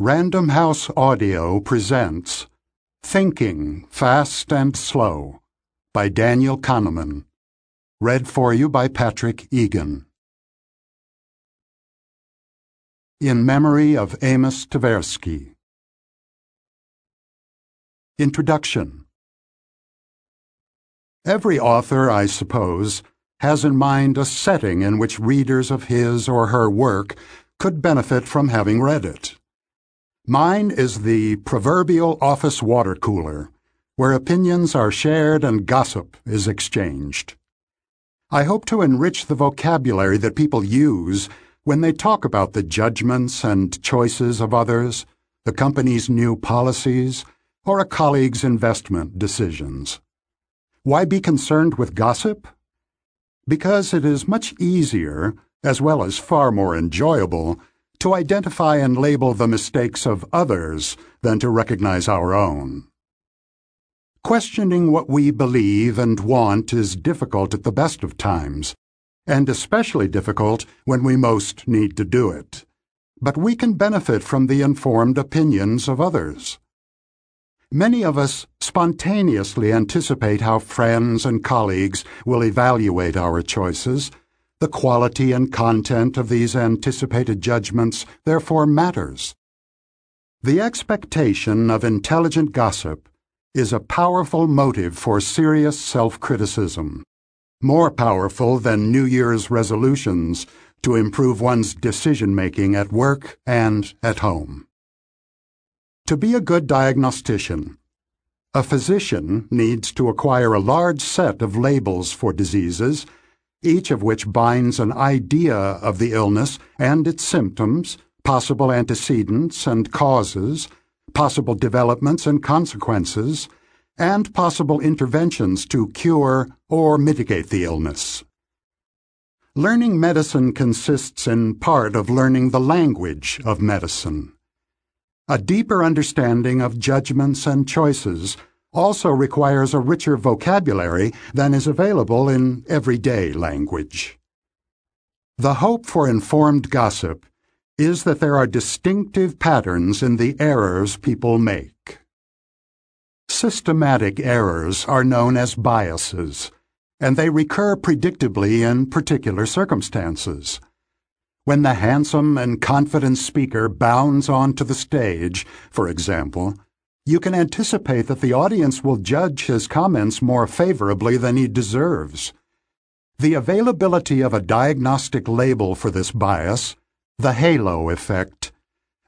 Random House Audio presents Thinking Fast and Slow by Daniel Kahneman. Read for you by Patrick Egan. In memory of Amos Tversky. Introduction Every author, I suppose, has in mind a setting in which readers of his or her work could benefit from having read it. Mine is the proverbial office water cooler, where opinions are shared and gossip is exchanged. I hope to enrich the vocabulary that people use when they talk about the judgments and choices of others, the company's new policies, or a colleague's investment decisions. Why be concerned with gossip? Because it is much easier, as well as far more enjoyable, to identify and label the mistakes of others than to recognize our own. Questioning what we believe and want is difficult at the best of times, and especially difficult when we most need to do it. But we can benefit from the informed opinions of others. Many of us spontaneously anticipate how friends and colleagues will evaluate our choices the quality and content of these anticipated judgments therefore matters. The expectation of intelligent gossip is a powerful motive for serious self-criticism, more powerful than New Year's resolutions to improve one's decision-making at work and at home. To be a good diagnostician, a physician needs to acquire a large set of labels for diseases each of which binds an idea of the illness and its symptoms, possible antecedents and causes, possible developments and consequences, and possible interventions to cure or mitigate the illness. Learning medicine consists in part of learning the language of medicine. A deeper understanding of judgments and choices also requires a richer vocabulary than is available in everyday language. The hope for informed gossip is that there are distinctive patterns in the errors people make. Systematic errors are known as biases, and they recur predictably in particular circumstances. When the handsome and confident speaker bounds onto the stage, for example, you can anticipate that the audience will judge his comments more favorably than he deserves. The availability of a diagnostic label for this bias, the halo effect,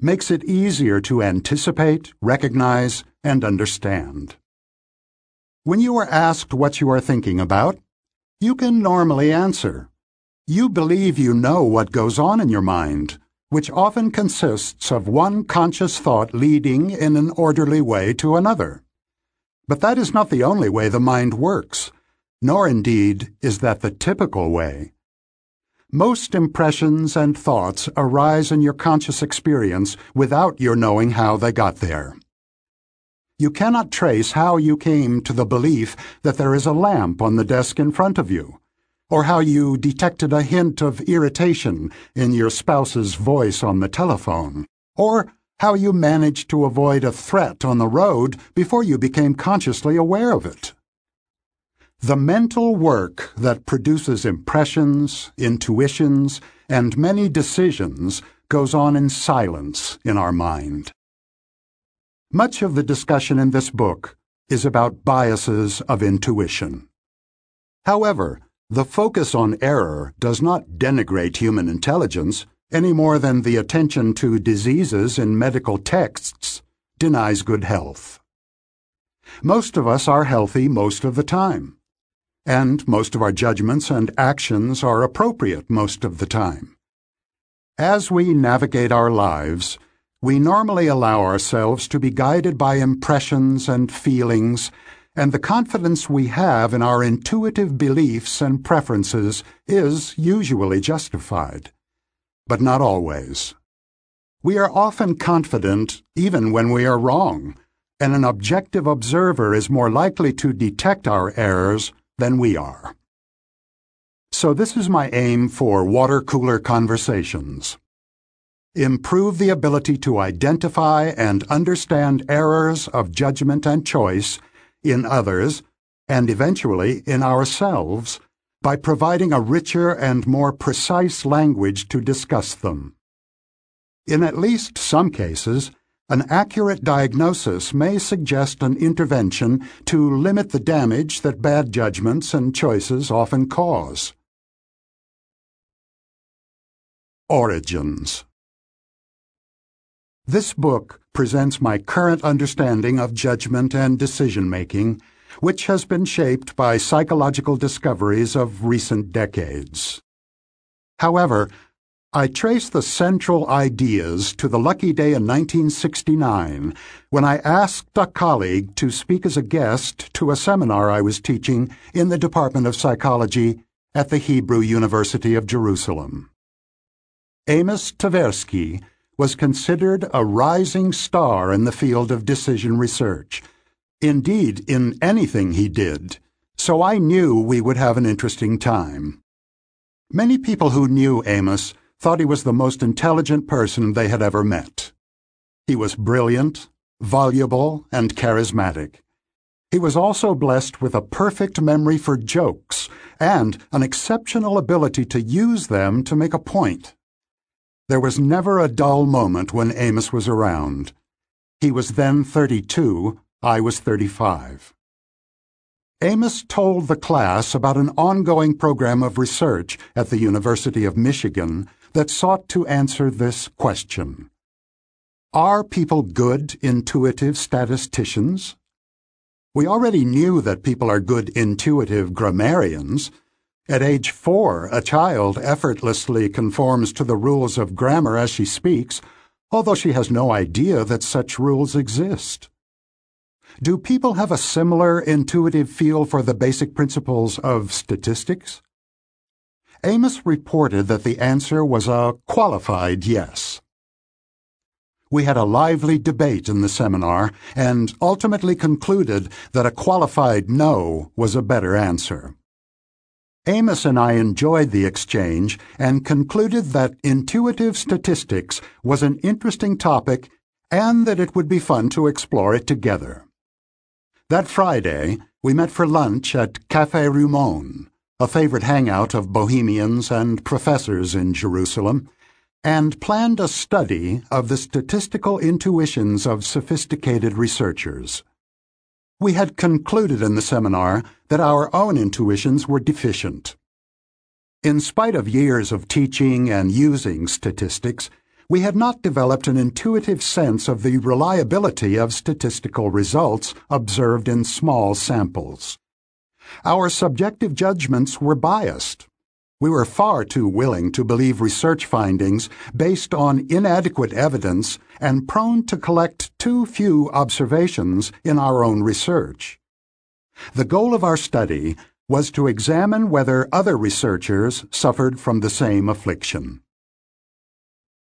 makes it easier to anticipate, recognize, and understand. When you are asked what you are thinking about, you can normally answer. You believe you know what goes on in your mind which often consists of one conscious thought leading in an orderly way to another. But that is not the only way the mind works, nor indeed is that the typical way. Most impressions and thoughts arise in your conscious experience without your knowing how they got there. You cannot trace how you came to the belief that there is a lamp on the desk in front of you or how you detected a hint of irritation in your spouse's voice on the telephone, or how you managed to avoid a threat on the road before you became consciously aware of it. The mental work that produces impressions, intuitions, and many decisions goes on in silence in our mind. Much of the discussion in this book is about biases of intuition. However, the focus on error does not denigrate human intelligence any more than the attention to diseases in medical texts denies good health. Most of us are healthy most of the time, and most of our judgments and actions are appropriate most of the time. As we navigate our lives, we normally allow ourselves to be guided by impressions and feelings and the confidence we have in our intuitive beliefs and preferences is usually justified. But not always. We are often confident even when we are wrong, and an objective observer is more likely to detect our errors than we are. So this is my aim for water cooler conversations. improve the ability to identify and understand errors of judgment and choice in others, and eventually in ourselves, by providing a richer and more precise language to discuss them. In at least some cases, an accurate diagnosis may suggest an intervention to limit the damage that bad judgments and choices often cause. Origins This book presents my current understanding of judgment and decision making, which has been shaped by psychological discoveries of recent decades. However, I trace the central ideas to the lucky day in 1969 when I asked a colleague to speak as a guest to a seminar I was teaching in the Department of Psychology at the Hebrew University of Jerusalem. Amos Tversky was considered a rising star in the field of decision research, indeed, in anything he did, so I knew we would have an interesting time. Many people who knew Amos thought he was the most intelligent person they had ever met. He was brilliant, voluble, and charismatic. He was also blessed with a perfect memory for jokes and an exceptional ability to use them to make a point. There was never a dull moment when Amos was around. He was then 32, I was 35. Amos told the class about an ongoing program of research at the University of Michigan that sought to answer this question. Are people good intuitive statisticians? We already knew that people are good intuitive grammarians, at age four, a child effortlessly conforms to the rules of grammar as she speaks, although she has no idea that such rules exist. Do people have a similar intuitive feel for the basic principles of statistics? Amos reported that the answer was a qualified yes. We had a lively debate in the seminar and ultimately concluded that a qualified no was a better answer. Amos and I enjoyed the exchange and concluded that intuitive statistics was an interesting topic and that it would be fun to explore it together. That Friday, we met for lunch at Café Rimon, a favorite hangout of bohemians and professors in Jerusalem, and planned a study of the statistical intuitions of sophisticated researchers. We had concluded in the seminar that our own intuitions were deficient. In spite of years of teaching and using statistics, we had not developed an intuitive sense of the reliability of statistical results observed in small samples. Our subjective judgments were biased, we were far too willing to believe research findings based on inadequate evidence and prone to collect too few observations in our own research. The goal of our study was to examine whether other researchers suffered from the same affliction.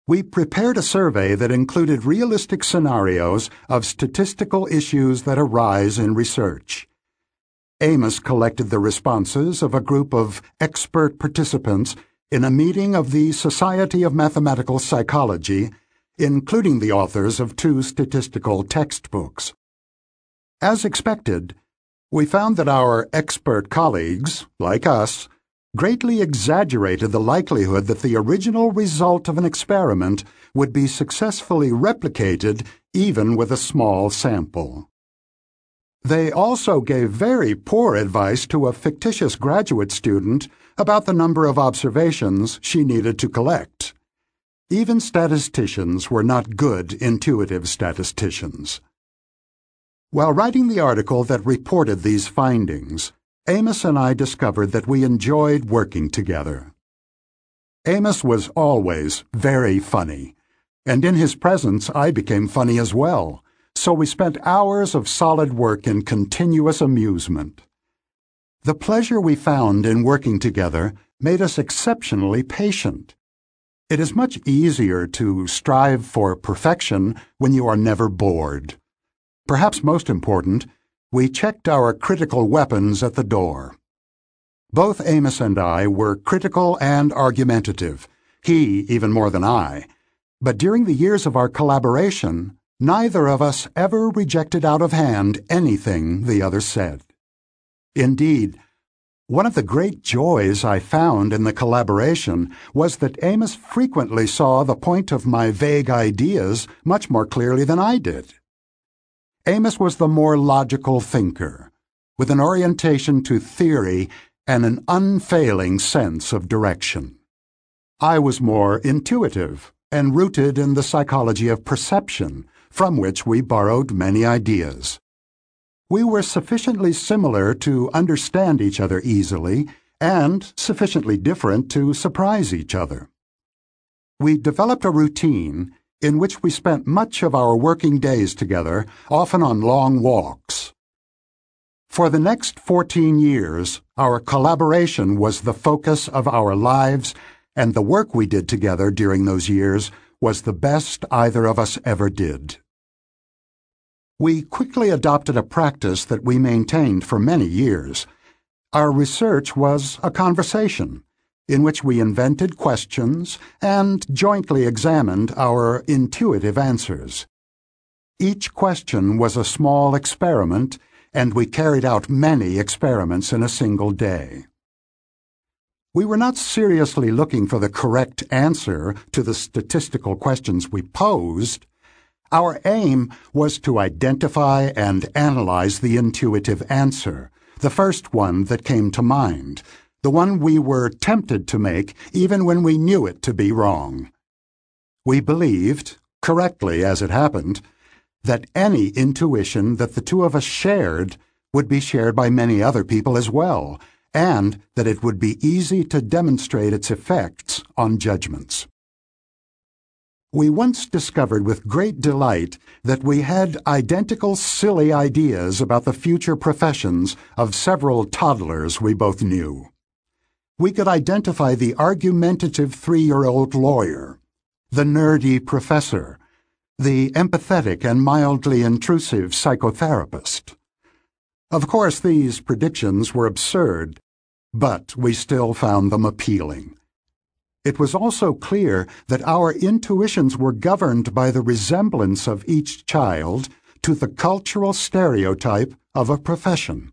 We prepared a survey that included realistic scenarios of statistical issues that arise in research. Amos collected the responses of a group of expert participants in a meeting of the Society of Mathematical Psychology, including the authors of two statistical textbooks. As expected, we found that our expert colleagues, like us, greatly exaggerated the likelihood that the original result of an experiment would be successfully replicated even with a small sample. They also gave very poor advice to a fictitious graduate student about the number of observations she needed to collect. Even statisticians were not good intuitive statisticians. While writing the article that reported these findings, Amos and I discovered that we enjoyed working together. Amos was always very funny, and in his presence I became funny as well so we spent hours of solid work in continuous amusement. The pleasure we found in working together made us exceptionally patient. It is much easier to strive for perfection when you are never bored. Perhaps most important, we checked our critical weapons at the door. Both Amos and I were critical and argumentative, he even more than I But during the years of our collaboration, neither of us ever rejected out of hand anything the other said. Indeed, one of the great joys I found in the collaboration was that Amos frequently saw the point of my vague ideas much more clearly than I did. Amos was the more logical thinker, with an orientation to theory and an unfailing sense of direction. I was more intuitive and rooted in the psychology of perception, from which we borrowed many ideas. We were sufficiently similar to understand each other easily and sufficiently different to surprise each other. We developed a routine in which we spent much of our working days together, often on long walks. For the next 14 years, our collaboration was the focus of our lives, and the work we did together during those years was the best either of us ever did. We quickly adopted a practice that we maintained for many years. Our research was a conversation in which we invented questions and jointly examined our intuitive answers. Each question was a small experiment and we carried out many experiments in a single day. We were not seriously looking for the correct answer to the statistical questions we posed. Our aim was to identify and analyze the intuitive answer, the first one that came to mind, the one we were tempted to make even when we knew it to be wrong. We believed, correctly as it happened, that any intuition that the two of us shared would be shared by many other people as well, and that it would be easy to demonstrate its effects on judgments. We once discovered with great delight that we had identical silly ideas about the future professions of several toddlers we both knew. We could identify the argumentative three-year-old lawyer, the nerdy professor, the empathetic and mildly intrusive psychotherapist. Of course, these predictions were absurd, but we still found them appealing. It was also clear that our intuitions were governed by the resemblance of each child to the cultural stereotype of a profession.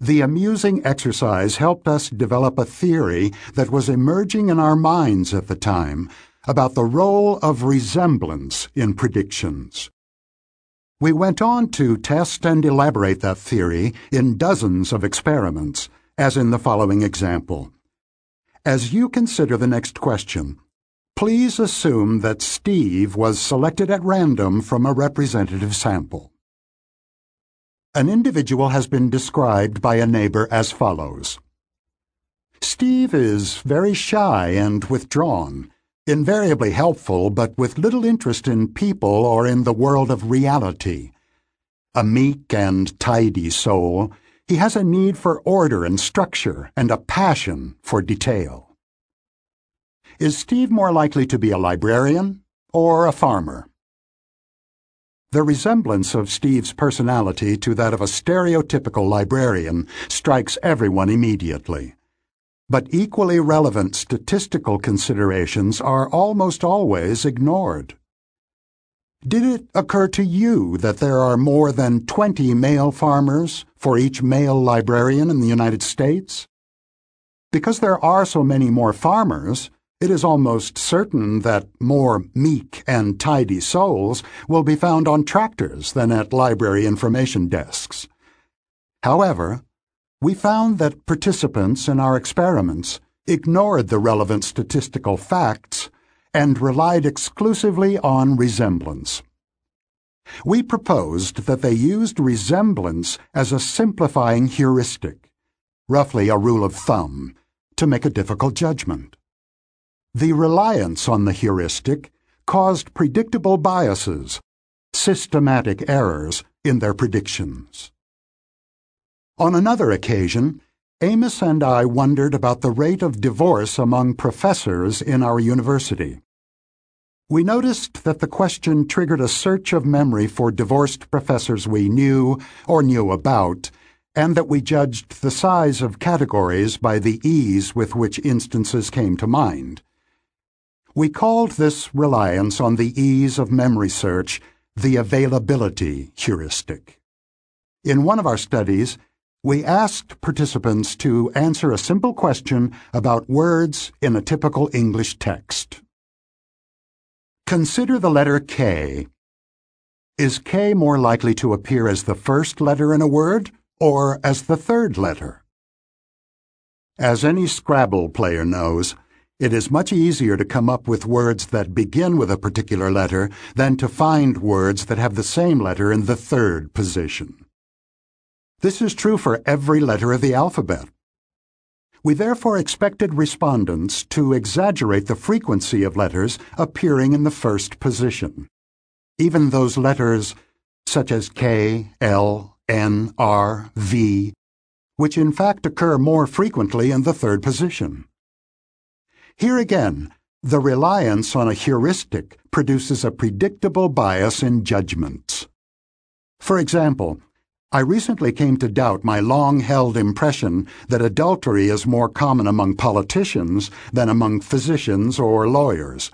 The amusing exercise helped us develop a theory that was emerging in our minds at the time about the role of resemblance in predictions. We went on to test and elaborate that theory in dozens of experiments, as in the following example. As you consider the next question, please assume that Steve was selected at random from a representative sample. An individual has been described by a neighbor as follows. Steve is very shy and withdrawn invariably helpful but with little interest in people or in the world of reality. A meek and tidy soul, he has a need for order and structure and a passion for detail. Is Steve more likely to be a librarian or a farmer? The resemblance of Steve's personality to that of a stereotypical librarian strikes everyone immediately. But equally relevant statistical considerations are almost always ignored. Did it occur to you that there are more than 20 male farmers for each male librarian in the United States? Because there are so many more farmers, it is almost certain that more meek and tidy souls will be found on tractors than at library information desks. However, we found that participants in our experiments ignored the relevant statistical facts and relied exclusively on resemblance. We proposed that they used resemblance as a simplifying heuristic, roughly a rule of thumb, to make a difficult judgment. The reliance on the heuristic caused predictable biases, systematic errors in their predictions. On another occasion, Amos and I wondered about the rate of divorce among professors in our university. We noticed that the question triggered a search of memory for divorced professors we knew or knew about, and that we judged the size of categories by the ease with which instances came to mind. We called this reliance on the ease of memory search the availability heuristic. In one of our studies, we asked participants to answer a simple question about words in a typical English text. Consider the letter K. Is K more likely to appear as the first letter in a word or as the third letter? As any Scrabble player knows, it is much easier to come up with words that begin with a particular letter than to find words that have the same letter in the third position. This is true for every letter of the alphabet. We therefore expected respondents to exaggerate the frequency of letters appearing in the first position. Even those letters, such as K, L, N, R, V, which in fact occur more frequently in the third position. Here again, the reliance on a heuristic produces a predictable bias in judgments. For example, I recently came to doubt my long held impression that adultery is more common among politicians than among physicians or lawyers.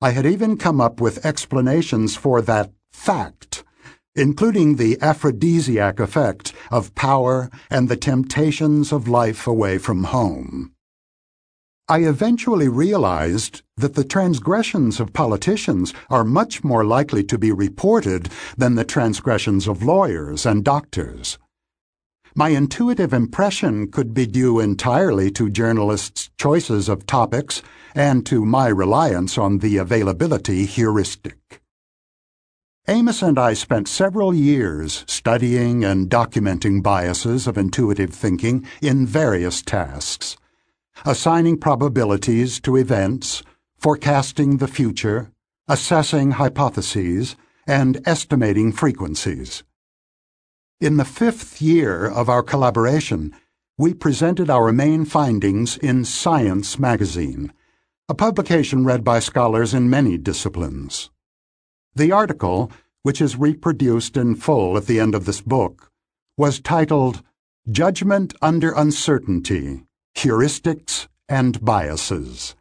I had even come up with explanations for that fact, including the aphrodisiac effect of power and the temptations of life away from home. I eventually realized that the transgressions of politicians are much more likely to be reported than the transgressions of lawyers and doctors. My intuitive impression could be due entirely to journalists' choices of topics and to my reliance on the availability heuristic. Amos and I spent several years studying and documenting biases of intuitive thinking in various tasks assigning probabilities to events, forecasting the future, assessing hypotheses, and estimating frequencies. In the fifth year of our collaboration, we presented our main findings in Science magazine, a publication read by scholars in many disciplines. The article, which is reproduced in full at the end of this book, was titled Judgment Under Uncertainty Heuristics and Biases.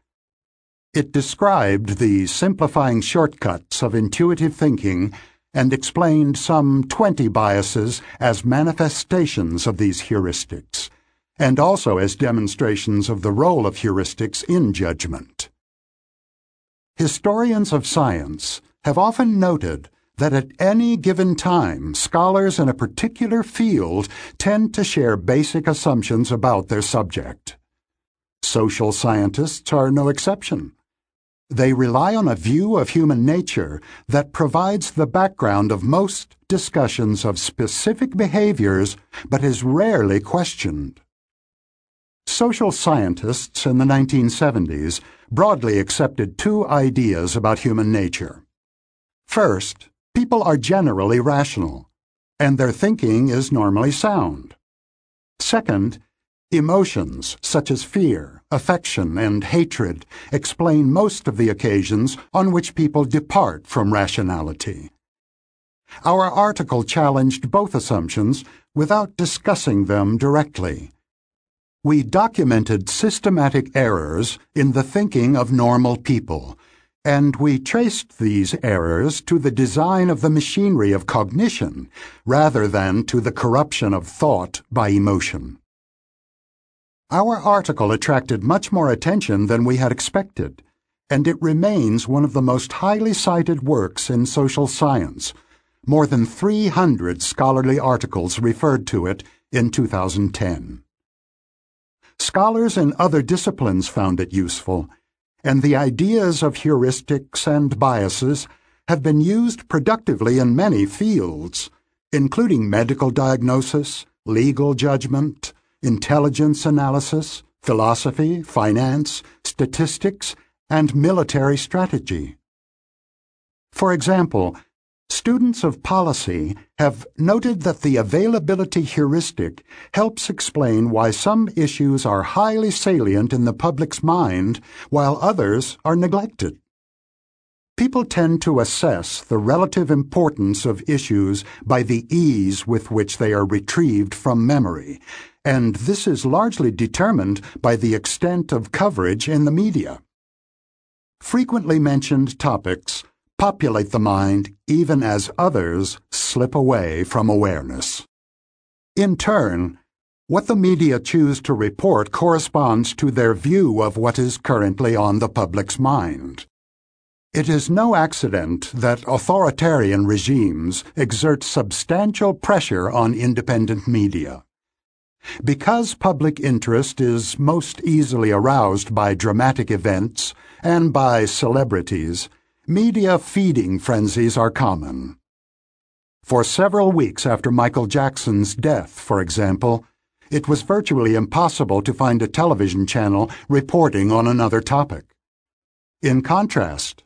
It described the simplifying shortcuts of intuitive thinking and explained some 20 biases as manifestations of these heuristics, and also as demonstrations of the role of heuristics in judgment. Historians of science have often noted that at any given time, scholars in a particular field tend to share basic assumptions about their subject. Social scientists are no exception. They rely on a view of human nature that provides the background of most discussions of specific behaviors but is rarely questioned. Social scientists in the 1970s broadly accepted two ideas about human nature. First, People are generally rational, and their thinking is normally sound. Second, emotions such as fear, affection, and hatred explain most of the occasions on which people depart from rationality. Our article challenged both assumptions without discussing them directly. We documented systematic errors in the thinking of normal people and we traced these errors to the design of the machinery of cognition rather than to the corruption of thought by emotion. Our article attracted much more attention than we had expected, and it remains one of the most highly cited works in social science. More than 300 scholarly articles referred to it in 2010. Scholars in other disciplines found it useful and the ideas of heuristics and biases have been used productively in many fields, including medical diagnosis, legal judgment, intelligence analysis, philosophy, finance, statistics, and military strategy. For example, Students of policy have noted that the availability heuristic helps explain why some issues are highly salient in the public's mind while others are neglected. People tend to assess the relative importance of issues by the ease with which they are retrieved from memory, and this is largely determined by the extent of coverage in the media. frequently mentioned topics populate the mind even as others slip away from awareness. In turn, what the media choose to report corresponds to their view of what is currently on the public's mind. It is no accident that authoritarian regimes exert substantial pressure on independent media. Because public interest is most easily aroused by dramatic events and by celebrities, media feeding frenzies are common. For several weeks after Michael Jackson's death, for example, it was virtually impossible to find a television channel reporting on another topic. In contrast,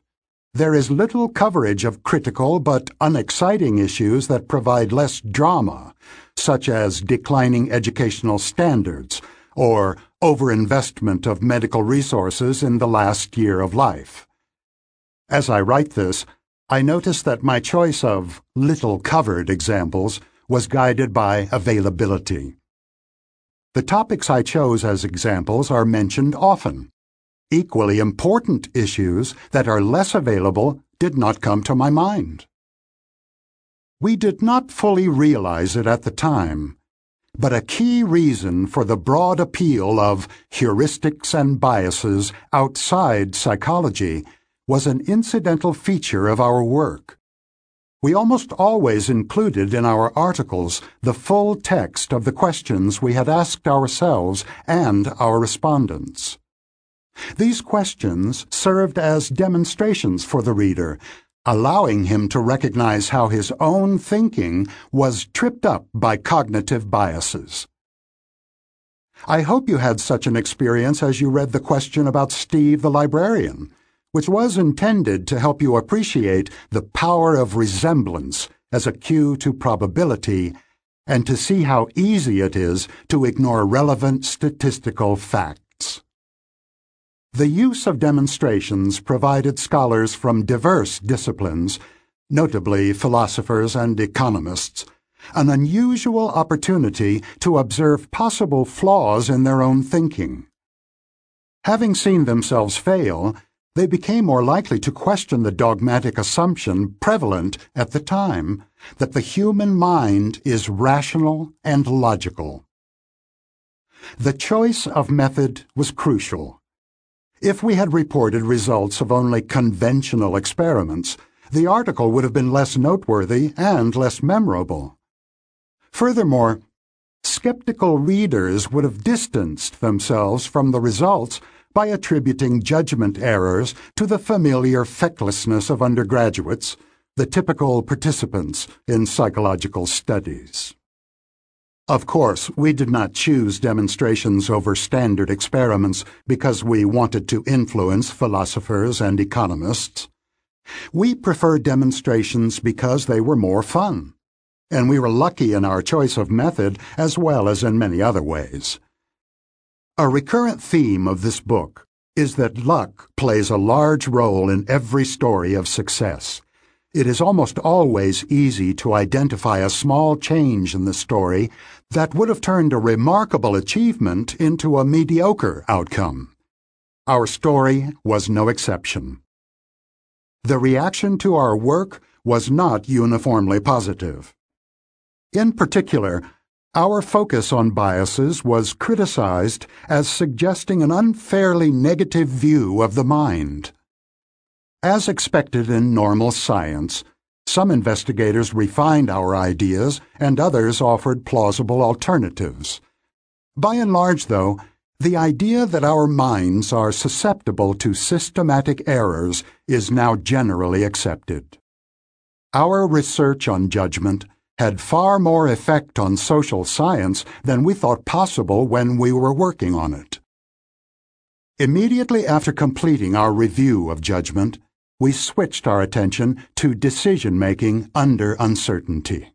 there is little coverage of critical but unexciting issues that provide less drama, such as declining educational standards or overinvestment of medical resources in the last year of life. As I write this, I notice that my choice of little covered examples was guided by availability. The topics I chose as examples are mentioned often. Equally important issues that are less available did not come to my mind. We did not fully realize it at the time, but a key reason for the broad appeal of heuristics and biases outside psychology was an incidental feature of our work. We almost always included in our articles the full text of the questions we had asked ourselves and our respondents. These questions served as demonstrations for the reader, allowing him to recognize how his own thinking was tripped up by cognitive biases. I hope you had such an experience as you read the question about Steve the librarian which was intended to help you appreciate the power of resemblance as a cue to probability and to see how easy it is to ignore relevant statistical facts. The use of demonstrations provided scholars from diverse disciplines, notably philosophers and economists, an unusual opportunity to observe possible flaws in their own thinking. Having seen themselves fail, they became more likely to question the dogmatic assumption prevalent at the time that the human mind is rational and logical. The choice of method was crucial. If we had reported results of only conventional experiments, the article would have been less noteworthy and less memorable. Furthermore, skeptical readers would have distanced themselves from the results by attributing judgment errors to the familiar fecklessness of undergraduates, the typical participants in psychological studies. Of course, we did not choose demonstrations over standard experiments because we wanted to influence philosophers and economists. We preferred demonstrations because they were more fun, and we were lucky in our choice of method as well as in many other ways. A recurrent theme of this book is that luck plays a large role in every story of success. It is almost always easy to identify a small change in the story that would have turned a remarkable achievement into a mediocre outcome. Our story was no exception. The reaction to our work was not uniformly positive. In particular, our focus on biases was criticized as suggesting an unfairly negative view of the mind. As expected in normal science, some investigators refined our ideas and others offered plausible alternatives. By and large, though, the idea that our minds are susceptible to systematic errors is now generally accepted. Our research on judgment had far more effect on social science than we thought possible when we were working on it. Immediately after completing our review of judgment, we switched our attention to decision making under uncertainty.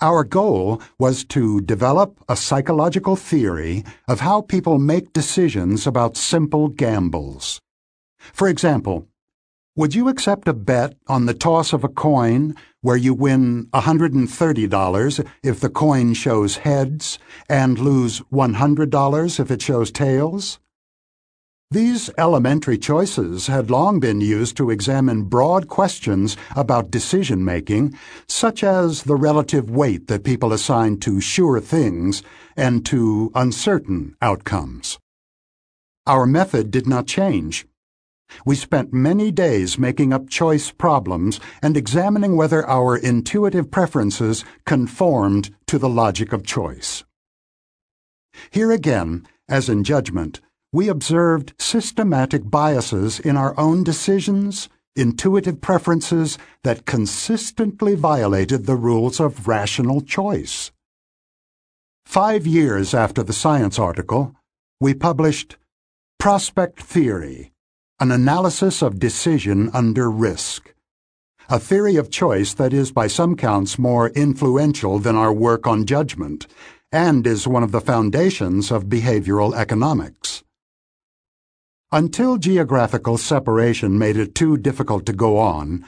Our goal was to develop a psychological theory of how people make decisions about simple gambles. For example, would you accept a bet on the toss of a coin where you win $130 if the coin shows heads and lose $100 if it shows tails? These elementary choices had long been used to examine broad questions about decision making, such as the relative weight that people assign to sure things and to uncertain outcomes. Our method did not change. We spent many days making up choice problems and examining whether our intuitive preferences conformed to the logic of choice. Here again, as in judgment, we observed systematic biases in our own decisions, intuitive preferences that consistently violated the rules of rational choice. Five years after the science article, we published Prospect Theory An Analysis of Decision Under Risk. A theory of choice that is, by some counts, more influential than our work on judgment, and is one of the foundations of behavioral economics. Until geographical separation made it too difficult to go on,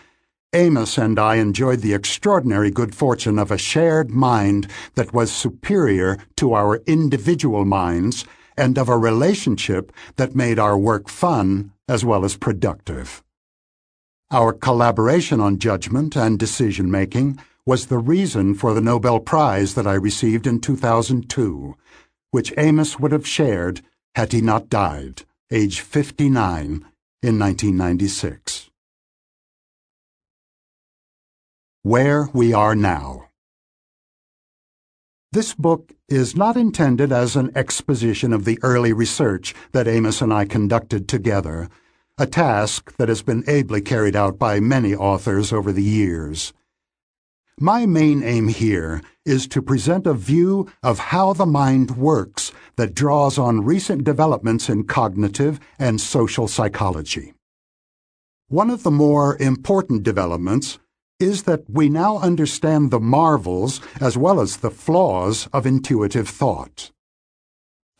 Amos and I enjoyed the extraordinary good fortune of a shared mind that was superior to our individual minds and of a relationship that made our work fun as well as productive. Our collaboration on judgment and decision making was the reason for the Nobel Prize that I received in 2002, which Amos would have shared had he not died age 59, in 1996. Where We Are Now This book is not intended as an exposition of the early research that Amos and I conducted together, a task that has been ably carried out by many authors over the years. My main aim here is to present a view of how the mind works that draws on recent developments in cognitive and social psychology. One of the more important developments is that we now understand the marvels as well as the flaws of intuitive thought.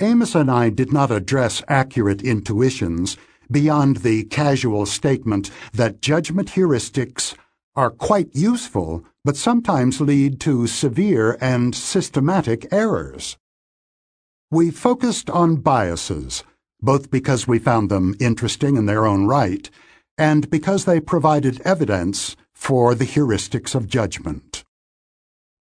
Amos and I did not address accurate intuitions beyond the casual statement that judgment heuristics are quite useful but sometimes lead to severe and systematic errors. We focused on biases, both because we found them interesting in their own right and because they provided evidence for the heuristics of judgment.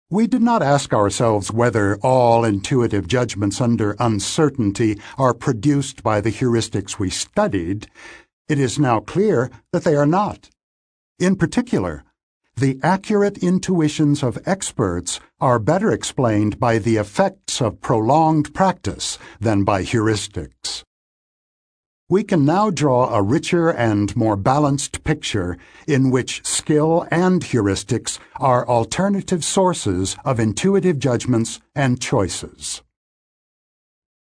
We did not ask ourselves whether all intuitive judgments under uncertainty are produced by the heuristics we studied. It is now clear that they are not. In particular, the accurate intuitions of experts are better explained by the effects of prolonged practice than by heuristics. We can now draw a richer and more balanced picture in which skill and heuristics are alternative sources of intuitive judgments and choices.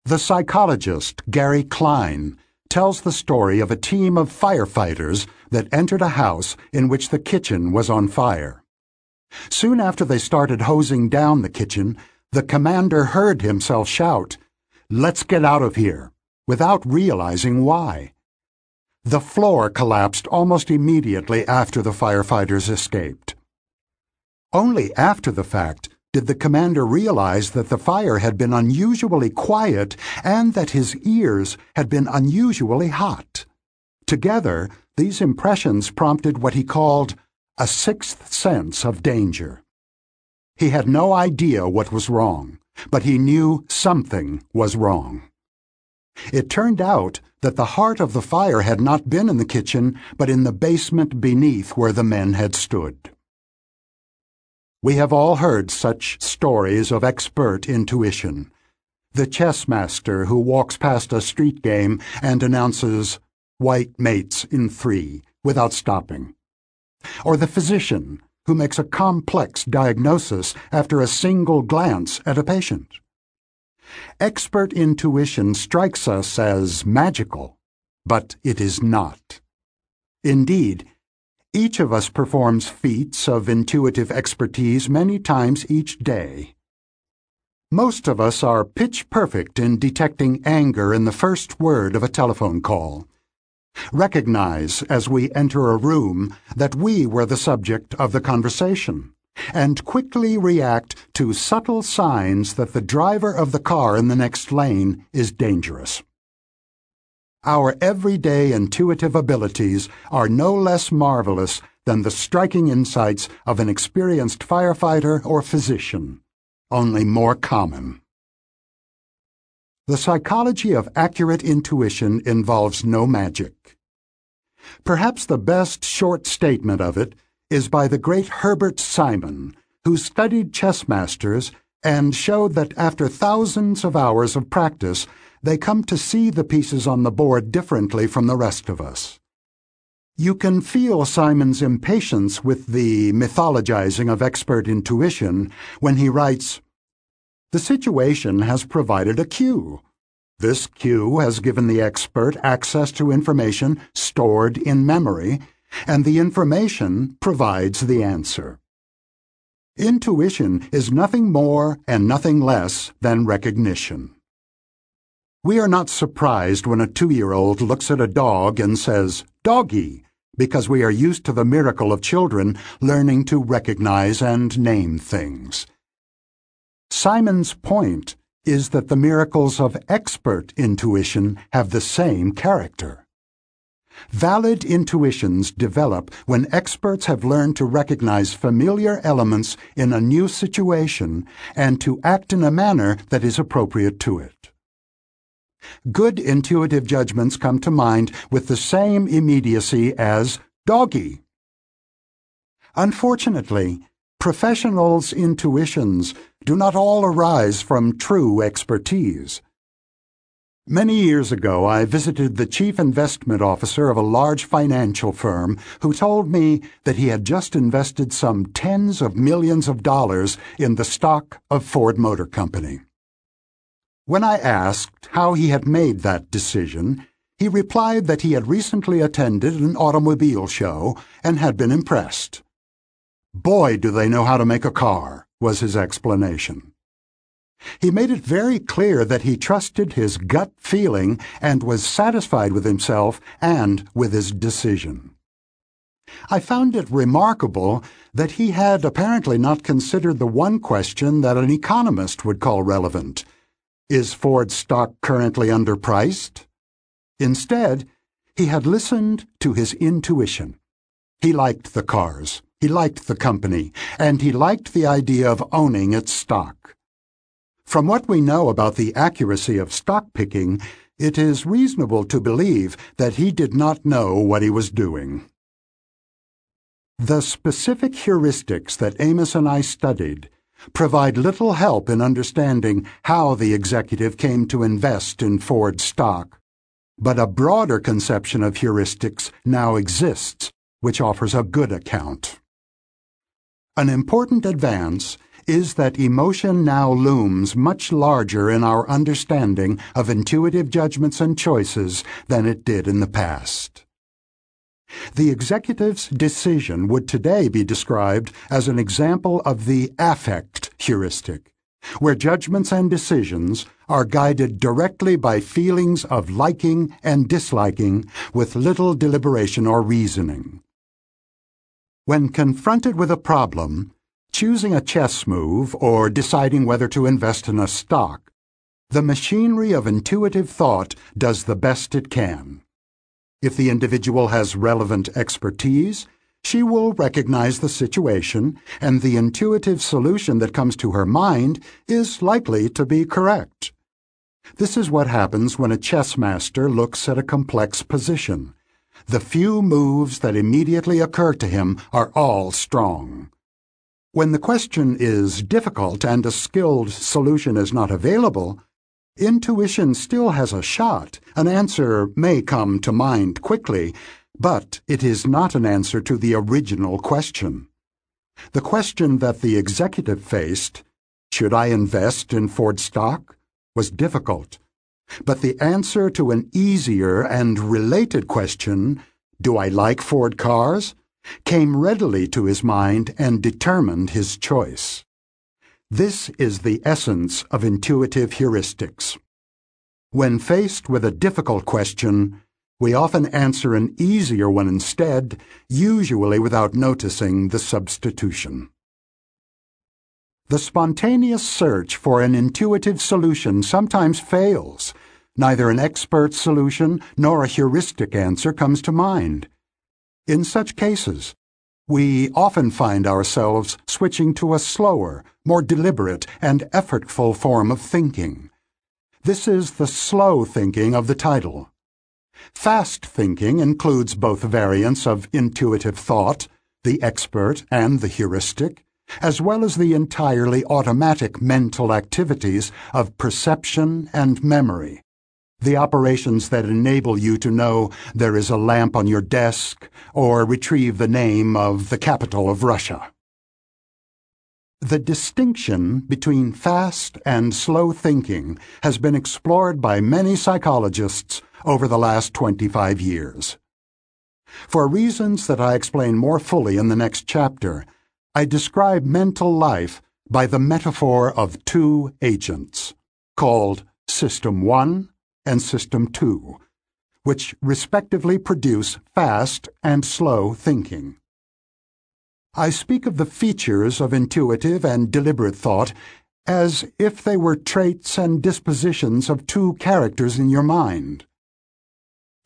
The psychologist Gary Klein tells the story of a team of firefighters that entered a house in which the kitchen was on fire. Soon after they started hosing down the kitchen, the commander heard himself shout, Let's get out of here, without realizing why. The floor collapsed almost immediately after the firefighters escaped. Only after the fact did the commander realize that the fire had been unusually quiet and that his ears had been unusually hot. Together, these impressions prompted what he called a sixth sense of danger. He had no idea what was wrong, but he knew something was wrong. It turned out that the heart of the fire had not been in the kitchen, but in the basement beneath where the men had stood. We have all heard such stories of expert intuition. The chess master who walks past a street game and announces, white mates in three, without stopping. Or the physician who makes a complex diagnosis after a single glance at a patient. Expert intuition strikes us as magical, but it is not. Indeed, each of us performs feats of intuitive expertise many times each day. Most of us are pitch perfect in detecting anger in the first word of a telephone call. Recognize as we enter a room that we were the subject of the conversation, and quickly react to subtle signs that the driver of the car in the next lane is dangerous. our everyday intuitive abilities are no less marvelous than the striking insights of an experienced firefighter or physician, only more common. The psychology of accurate intuition involves no magic. Perhaps the best short statement of it is by the great Herbert Simon, who studied chess masters and showed that after thousands of hours of practice, they come to see the pieces on the board differently from the rest of us. You can feel Simon's impatience with the mythologizing of expert intuition when he writes, the situation has provided a cue. This cue has given the expert access to information stored in memory, and the information provides the answer. Intuition is nothing more and nothing less than recognition. We are not surprised when a two-year-old looks at a dog and says, doggy, because we are used to the miracle of children learning to recognize and name things. Simon's point is that the miracles of expert intuition have the same character. Valid intuitions develop when experts have learned to recognize familiar elements in a new situation and to act in a manner that is appropriate to it. Good intuitive judgments come to mind with the same immediacy as doggy. Unfortunately, professionals' intuitions do not all arise from true expertise. Many years ago, I visited the chief investment officer of a large financial firm who told me that he had just invested some tens of millions of dollars in the stock of Ford Motor Company. When I asked how he had made that decision, he replied that he had recently attended an automobile show and had been impressed. Boy, do they know how to make a car was his explanation. He made it very clear that he trusted his gut feeling and was satisfied with himself and with his decision. I found it remarkable that he had apparently not considered the one question that an economist would call relevant. Is Ford stock currently underpriced? Instead, he had listened to his intuition. He liked the cars. He liked the company, and he liked the idea of owning its stock. From what we know about the accuracy of stock picking, it is reasonable to believe that he did not know what he was doing. The specific heuristics that Amos and I studied provide little help in understanding how the executive came to invest in Ford stock, but a broader conception of heuristics now exists, which offers a good account. An important advance is that emotion now looms much larger in our understanding of intuitive judgments and choices than it did in the past. The executive's decision would today be described as an example of the affect heuristic, where judgments and decisions are guided directly by feelings of liking and disliking with little deliberation or reasoning. When confronted with a problem, choosing a chess move or deciding whether to invest in a stock, the machinery of intuitive thought does the best it can. If the individual has relevant expertise, she will recognize the situation, and the intuitive solution that comes to her mind is likely to be correct. This is what happens when a chess master looks at a complex position the few moves that immediately occur to him are all strong. When the question is difficult and a skilled solution is not available, intuition still has a shot. An answer may come to mind quickly, but it is not an answer to the original question. The question that the executive faced, should I invest in Ford stock, was difficult but the answer to an easier and related question, do I like Ford cars, came readily to his mind and determined his choice. This is the essence of intuitive heuristics. When faced with a difficult question, we often answer an easier one instead, usually without noticing the substitution. The spontaneous search for an intuitive solution sometimes fails, neither an expert solution nor a heuristic answer comes to mind. In such cases, we often find ourselves switching to a slower, more deliberate, and effortful form of thinking. This is the slow thinking of the title. Fast thinking includes both variants of intuitive thought, the expert and the heuristic, as well as the entirely automatic mental activities of perception and memory. The operations that enable you to know there is a lamp on your desk or retrieve the name of the capital of Russia. The distinction between fast and slow thinking has been explored by many psychologists over the last 25 years. For reasons that I explain more fully in the next chapter, I describe mental life by the metaphor of two agents, called System 1 and System 2, which respectively produce fast and slow thinking. I speak of the features of intuitive and deliberate thought as if they were traits and dispositions of two characters in your mind.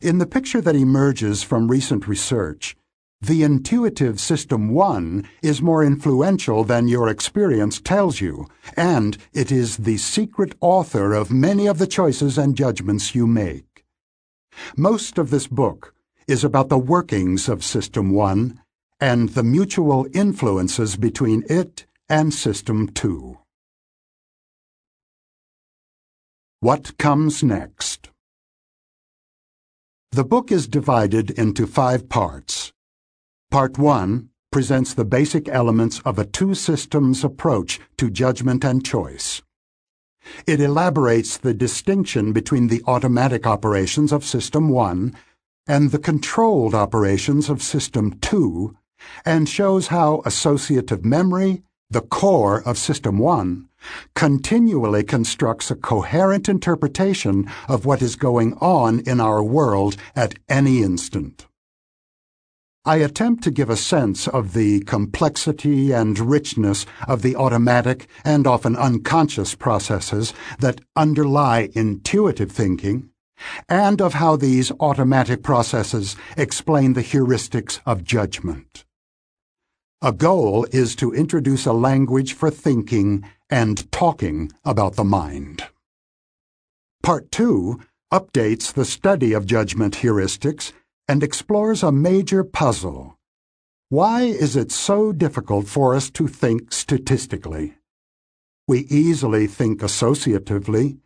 In the picture that emerges from recent research, the intuitive system 1 is more influential than your experience tells you, and it is the secret author of many of the choices and judgments you make. Most of this book is about the workings of System 1 and the mutual influences between it and System 2. What comes next? The book is divided into five parts. Part 1 presents the basic elements of a two systems approach to judgment and choice. It elaborates the distinction between the automatic operations of System 1 and the controlled operations of System 2 and shows how associative memory, the core of System 1, continually constructs a coherent interpretation of what is going on in our world at any instant. I attempt to give a sense of the complexity and richness of the automatic and often unconscious processes that underlie intuitive thinking, and of how these automatic processes explain the heuristics of judgment. A goal is to introduce a language for thinking and talking about the mind. Part 2 updates the study of judgment heuristics and explores a major puzzle. Why is it so difficult for us to think statistically? We easily think associatively,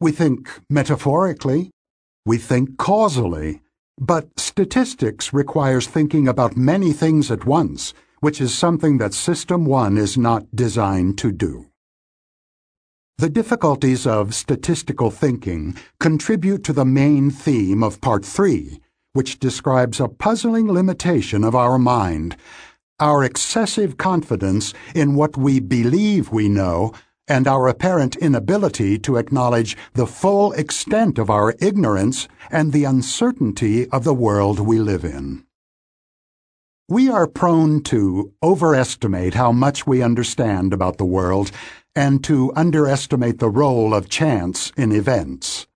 we think metaphorically, we think causally, but statistics requires thinking about many things at once, which is something that System 1 is not designed to do. The difficulties of statistical thinking contribute to the main theme of Part 3, which describes a puzzling limitation of our mind, our excessive confidence in what we believe we know, and our apparent inability to acknowledge the full extent of our ignorance and the uncertainty of the world we live in. We are prone to overestimate how much we understand about the world and to underestimate the role of chance in events.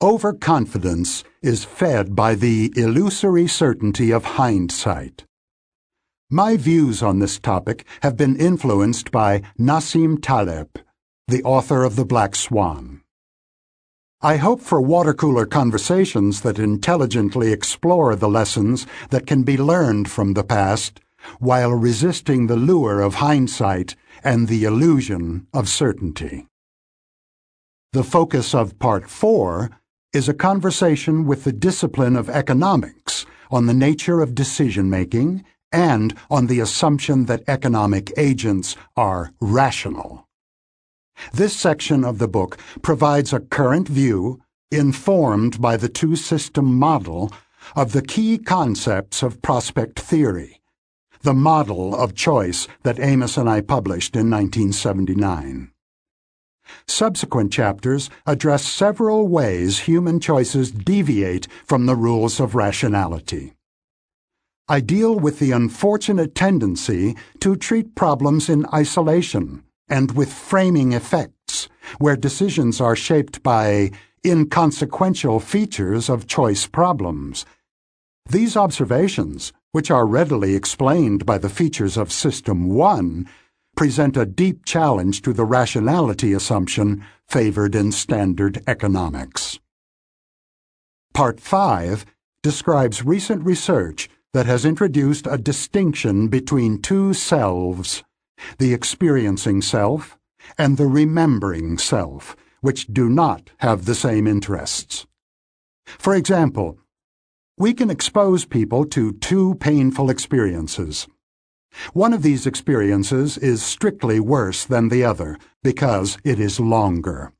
Overconfidence is fed by the illusory certainty of hindsight. My views on this topic have been influenced by Nassim Taleb, the author of The Black Swan. I hope for water cooler conversations that intelligently explore the lessons that can be learned from the past while resisting the lure of hindsight and the illusion of certainty. The focus of Part 4 is a conversation with the discipline of economics on the nature of decision making and on the assumption that economic agents are rational. This section of the book provides a current view, informed by the two system model, of the key concepts of prospect theory, the model of choice that Amos and I published in 1979. Subsequent chapters address several ways human choices deviate from the rules of rationality. I deal with the unfortunate tendency to treat problems in isolation and with framing effects, where decisions are shaped by inconsequential features of choice problems. These observations, which are readily explained by the features of System 1, present a deep challenge to the rationality assumption favored in standard economics. Part 5 describes recent research that has introduced a distinction between two selves, the experiencing self and the remembering self, which do not have the same interests. For example, we can expose people to two painful experiences. One of these experiences is strictly worse than the other because it is longer.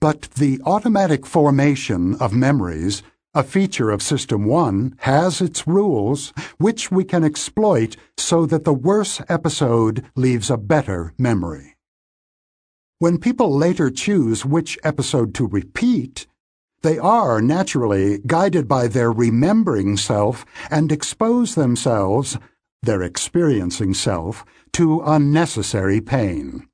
But the automatic formation of memories, a feature of System 1, has its rules, which we can exploit so that the worse episode leaves a better memory. When people later choose which episode to repeat, they are naturally guided by their remembering self and expose themselves, their experiencing self, to unnecessary pain.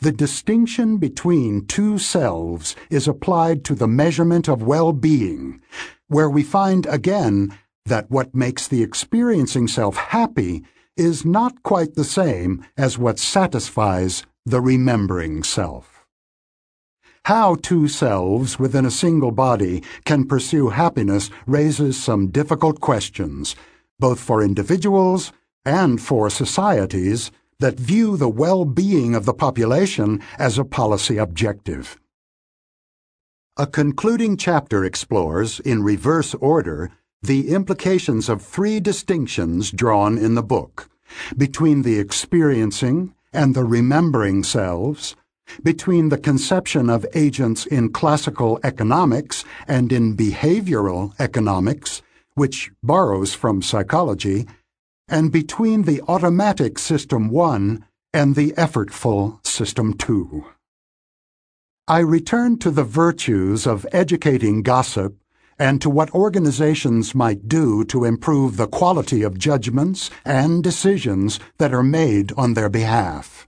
The distinction between two selves is applied to the measurement of well-being, where we find again that what makes the experiencing self happy is not quite the same as what satisfies the remembering self. How two selves within a single body can pursue happiness raises some difficult questions, both for individuals and for societies that view the well-being of the population as a policy objective. A concluding chapter explores, in reverse order, the implications of three distinctions drawn in the book between the experiencing and the remembering selves, between the conception of agents in classical economics and in behavioral economics, which borrows from psychology, and between the automatic System 1 and the effortful System 2. I return to the virtues of educating gossip and to what organizations might do to improve the quality of judgments and decisions that are made on their behalf.